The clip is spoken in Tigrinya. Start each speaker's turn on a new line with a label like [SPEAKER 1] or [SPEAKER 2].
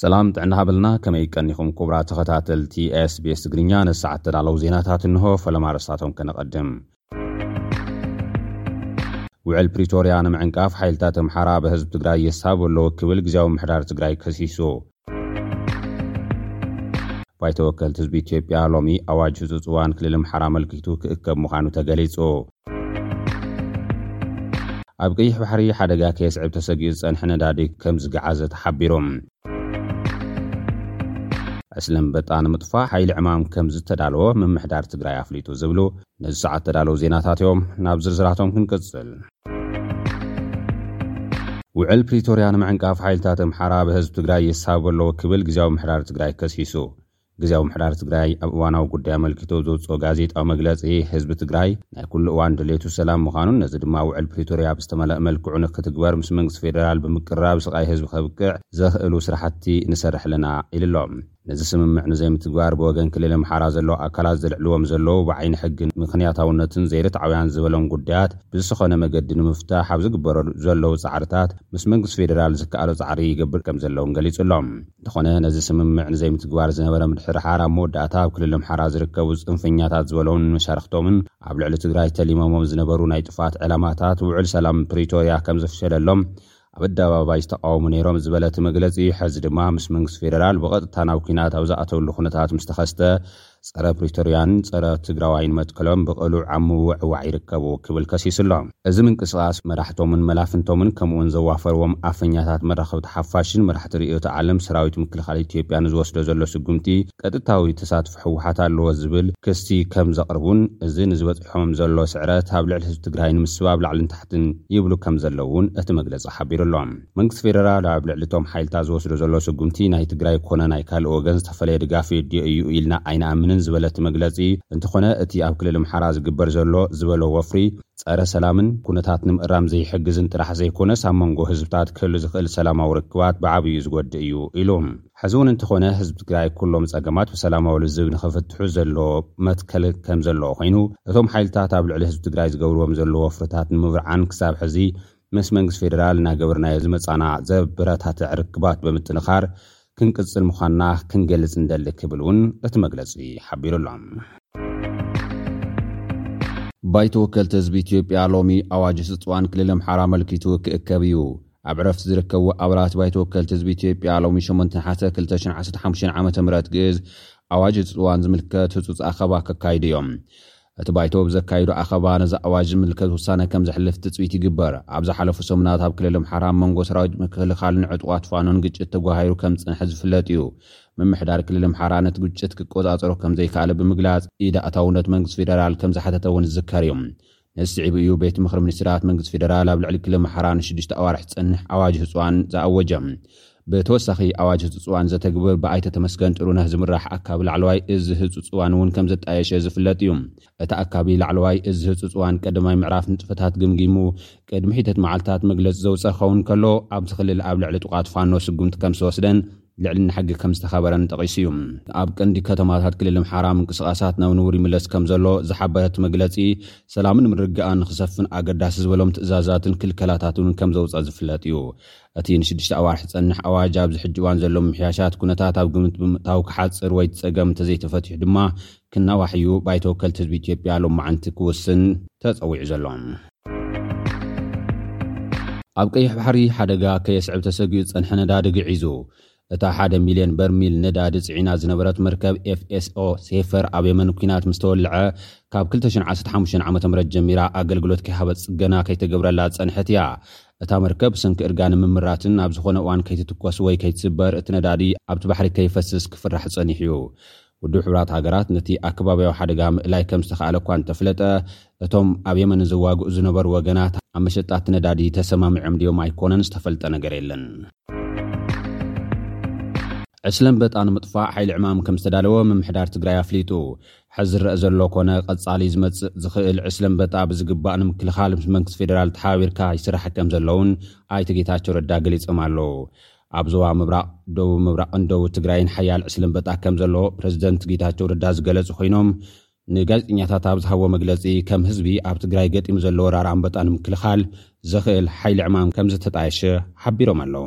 [SPEAKER 1] ሰላም ጥዕና ሃበልና ከመይ ቀኒኹም ኩቡራ ተኸታተልቲ ስbs ትግርኛ ነሰዓት ተዳለዉ ዜናታት እንሆ ፈለማ ርሳቶም ከነቐድም ውዕል ፕሪቶርያ ንምዕንቃፍ ሓይልታት ኣምሓራ ብህዝቢ ትግራይ የሳብ ኣለዎ ክብል ግዜያዊ ምሕዳር ትግራይ ከሲሱ ባይቶ ወከልቲ ህዝቢ ኢትዮጵያ ሎሚ ኣዋጅ ህፁፅ እዋን ክልል ኣምሓራ ኣመልኪቱ ክእከብ ምዃኑ ተገሊፁ። ኣብ ቀይሕ ባሕሪ ሓደጋ ከየስዕብ ተሰጊኡ ዝፀንሐ ነዳዲ ከም ዝገዓዘ ተሓቢሩ። ዕስለ ኣንበጣ ንምጥፋእ ሓይሊ ዕማም ከም ዝተዳለወ ምምሕዳር ትግራይ ኣፍሊጡ ዝብሉ ነዚ ሰዓት ተዳለዉ ዜናታት እዮም። ናብ ዝርዝራቶም ክንቅፅል። ውዕል ፕሪቶርያ ንምዕንቃፍ ሓይልታት ኣምሓራ ኣብ ህዝቢ ትግራይ ይሳበቡ ኣለዉ ክብል ግዝያዊ ምሕዳር ትግራይ ከሲሱ። ግዝያዊ ምሕዳር ትግራይ ኣብ እዋናዊ ጉዳይ ኣመልኪቱ ዘውጽኦ ጋዜጣዊ መግለጺ፣ ህዝቢ ትግራይ ናይ ኩሉ እዋን ድሌቱ ሰላም ምዃኑን ነዚ ድማ ውዕል ፕሪቶርያ ኣብ ዝተመልኣ መልክዑ ንክትግበር ምስ መንግስቲ ፌደራል ብምቅርራብ ስቓይ ህዝቢ ከብቅዕ ዘኽእሉ ስራሕቲ ንሰርሕ ኣለና ኢሉ'ሎ። ነዚ ስምምዕ ንዘይምትግባር ብወገን ክልል ኣምሓራ ዘለዉ ኣካላት ዘልዕልዎም ዘለዉ ብዓይኒ ሕጊ ምኽንያታውነትን ዘይርትዓውያን ዝበሎም ጉዳያት ብዝሰኸነ መገዲ ንምፍታሕ ኣብ ዝግበረሉ ዘለዉ ፃዕርታት ምስ መንግስቲ ፌዴራል ዝከኣሎ ፃዕሪ ይገብር ከምዘለዉን ገሊፁ ኣሎ። እንተኾነ ነዚ ስምምዕ ንዘይምትግባር ዝነበረ ምድሕርሓር ኣብ መወዳእታ ኣብ ክልል ኣምሓራ ዝርከቡ ፅንፈኛታት ዝበሎምን መሻርኽቶምን ኣብ ልዕሊ ትግራይ ተሊሞሞም ዝነበሩ ናይ ጥፍኣት ዕላማታት ውዕል ሰላም ፕሪቶርያ ከምዘፍሸለሎም ኣብ ኣደባባይ ዝተቓወሙ ነይሮም ዝበለ እቲ መግለጺ፣ ሕዚ ድማ ምስ መንግስቲ ፌደራል ብቐጥታ ናብ ኲናት ኣብ ዝኣተውሉ ኩነታት ምስ ተኸስተ፣ ጸረ ፕሪቶርያን ጸረ ትግራዋይን መትከሎም ብቕሉዕ ኣብ ምውዕዋዕ ይርከቡ ክብል ከሲሱ ኣሎ። እዚ ምንቅስቓስ፣ መራሕቶምን መላፍንቶምን ከምኡ'ውን ዘዋፈርዎም ኣፈኛታት መራኸብቲ ሓፋሽን መራሕቲ ርእዮተ ዓለም ሰራዊት ምክልኻል ኢትዮጵያ ንዝወስዶ ዘሎ ስጉምቲ ቀጥታዊ ተሳትፎ ህወሓት ኣለዎ ዝብል ክሲ ከም ዘቕርቡን እዚ ንዝበጽሖ ከም ዘሎ ስዕረት ኣብ ልዕሊ ህዝቢ ትግራይ ንምስባብ ላዕልን ታሕትን ይብሉ ከም ዘለዉ እውን እቲ መግለፂ ሓቢሩ ኣሎ። መንግስቲ ፌደራል ኣብ ልዕሊ እቶም ሓይልታት ዝወስዶ ዘሎ ስጉምቲ ናይ ትግራይ ኮነ ናይ ካልእ ወገን ዝተፈለየ ድጋፍ የድልዮ እዩ ኢልና ኣይንኣምንን ዝበለ እቲ መግለፂ እንተኾነ እቲ ኣብ ክልል ኣምሓራ ዝግበር ዘሎ ዝበሎ ወፍሪ ፀረ ሰላምን ኩነታት ንምእራም ዘይሕግዝን ጥራሕ ዘይኮነስ ኣብ መንጎ ህዝብታት ክህሉ ዝኽእል ሰላማዊ ርክባት ብዓብይኡ ዝጎድእ እዩ ኢሉ። ሐዚ እውን እንተኾነ ህዝቢ ትግራይ ኩሎም ፀገማት ብሰላማዊ ልዝብ ንኽፍትሑ ዘለዎ መትከል ከምዘለዎ ኮይኑ እቶም ሓይልታት ኣብ ልዕሊ ህዝቢ ትግራይ ዝገብርዎም ዘለዉ ወፍርታት ንምብርዓን ክሳብ ሐዚ ምስ መንግስቲ ፌደራል እናገበርናዮ ዝመፃና ዘበረታትዕ ርክባት ብምጥንኻር ክንቅፅል ምዃንና ክንገልፅ ንደሊ ክብል እውን እቲ መግለፂ ሓቢሩ ኣሎ። ባይቶ ወከልቲ ህዝቢ ኢትዮጵያ ሎሚ ኣዋጅ ህፁፅ እዋን ክልል ኣምሓራ ኣመልኪቱ ክእከብ እዩ። ኣብ ዕረፍቲ ዝርከቡ ኣባላት ባይቶ ወከልቲ ህዝቢ ኢትዮጵያ ሎሚ ሸሞንተ ነሓሰ ክልተ ሽሕን ዓሰርተ ሓሙሽተን ዓመተ ምህረት ግእዝ ኣዋጅ ህጹጽ እዋን ዝምልከት ህጹጽ ኣኸባ ከካይዱ እዮም። እቲ ባይቶ ብዘካይዶ ኣኸባ ነዚ ኣዋጅ ዝምልከት ውሳነ ከም ዘሕልፍ ትጽቢት ይግበር። ኣብ ዝሓለፉ ሰሙናት ኣብ ክልል ኣምሓራ ኣብ መንጎ ሰራዊት ምክልኻልን ዕጡቓት ፋኖን ግጭት ተጓሂሩ ከም ዝጸንሐ ዝፍለጥ እዩ። ምምሕዳር ክልል ኣምሓራ ነቲ ግጭት ክቆጻጸሮ ከም ዘይከኣለ ብምግላጽ ኢድ ኣእታውነት መንግስቲ ፌደራል ከም ዝሓተተ እውን ዝዝከር እዩ። ነዚ ስዒቡ እዩ ቤት ምኽሪ ሚኒስትራት መንግስቲ ፌደራል ኣብ ልዕሊ ክሊ ኣምሓራ ንሽዱሽተ ኣዋርሕ ዝፀንሕ ኣዋጅ ህፁዋን ዝኣወጀ። ብተወሳኺ ኣዋጅ ህፁፅዋን ዘተግብር ብኣይተ ተመስገን ጥሩነህ ዝምራሕ ኣካቢ ላዕለዋይ እዝ ህፁፅዋን እውን ከምዘጣየሸ ዝፍለጥ እዩ። እቲ ኣካቢ ላዕለዋይ እዝ ህፁፅዋን ቀዳማይ ምዕራፍ ንጥፈታት ገምጊሙ ቅድሚ ሒተት መዓልትታት መግለፂ ዘውፀ ክኸውን ከሎ ኣብዚ ክልል ኣብ ልዕሊ ጥቋት ፋኖ ስጉምቲ ከምዝተወስደን ልዕልና ሕጊ ከም ዝተኸበረን ጠቒሱ እዩ። ኣብ ቀንዲ ከተማታት ክልል ኣምሓራ ምንቅስቓሳት ናብ ንቡር ይምለስ ከም ዘሎ ዝሓበረ እቲ መግለጺ፣ ሰላምን ምርግጋእን ንኽሰፍን ኣገዳሲ ዝበሎም ትእዛዛትን ክልከላታትን እውን ከም ዘውጽኣ ዝፍለጥ እዩ። እቲ ንሽዱሽተ ኣዋርሕ ዝጸንሕ ኣዋጅ ኣብዚ ሕጂ እዋን ዘሎ ምምሕያሻት ኩነታት ኣብ ግምት ብምእታው ክሓጽር ወይ እቲ ጸገም እንተዘይተፈቲሑ ድማ ክናዋሕ እዩ ባይቶ ወከልቲ ህዝቢ ኢትዮጵያ ሎማዕንቲ ክውስን ተፀዊዑ ዘሎ። ኣብ ቀይሕ ባሕሪ ሓደጋ ከየስዕብ ተሰጊኡ ዝፀንሐ ነዳዲ ግዒዙ። እታ ሓደ ሚልዮን በርሚል ነዳዲ ፅዒና ዝነበረት መርከብ ኤፍኤስኦ ሴፈር ኣብ የመን ኲናት ምስ ተወልዐ ካብ ክልተ ሽሕን ዓሰርተ ሓሙሽተን ዓመተ ምህረት ጀሚራ ኣገልግሎት ከይሃበት ፅገና ከይተገብረላ ዝፀንሐት እያ። እታ መርከብ ብሰንኪ እርጋን ምምራትን ኣብ ዝኾነ እዋን ከይትትኮስ ወይ ከይትስበር እቲ ነዳዲ ኣብቲ ባሕሪ ከይፈስስ ክፍራሕ ፀኒሑ እዩ። ውድብ ሕቡራት ሃገራት ነቲ ኣከባብያዊ ሓደጋ ምእላይ ከም ዝተኻእለ እኳ እንተፍለጠ፣ እቶም ኣብ የመን ዝዋግኡ ዝነበሩ ወገናት ኣብ መሸጣ እቲ ነዳዲ ተሰማሚዖም ድዮም ኣይኮነን ዝተፈልጠ ነገር የለን። ዕስለ ኣንበጣ ንምጥፋእ ሓይሊ ዕማም ከም ዝተዳለወ ምምሕዳር ትግራይ ኣፍሊጡ። ሐዚ ዝረኣ ዘሎ ኮነ ቐፃሊ ዝመፅእ ዝኽእል ዕስለ ኣንበጣ ብዝግባእ ንምክልኻል ምስ መንግስቲ ፌዴራል ተሓባቢርካ ይስራሕ ከም ዘሎ እውን ኣይተ ጌታቸው ረዳ ገሊፆም ኣለው። ኣብ ዞባ ምብራቕ፣ ደቡብ ምብራቕን ደቡብ ትግራይን ሓያል ዕስለ ኣንበጣ ከምዘሎ ፕረዚደንት ጌታቸው ረዳ ዝገለፁ ኮይኖም፣ ንጋዜጠኛታት ኣብ ዝሃብዎ መግለፂ ከም ህዝቢ ኣብ ትግራይ ገጢሙ ዘሎ ወራር ኣንበጣ ንምክልኻል ዘኽእል ሓይሊ ዕማም ከምዝተጣየሸ ሓቢሮም ኣለው።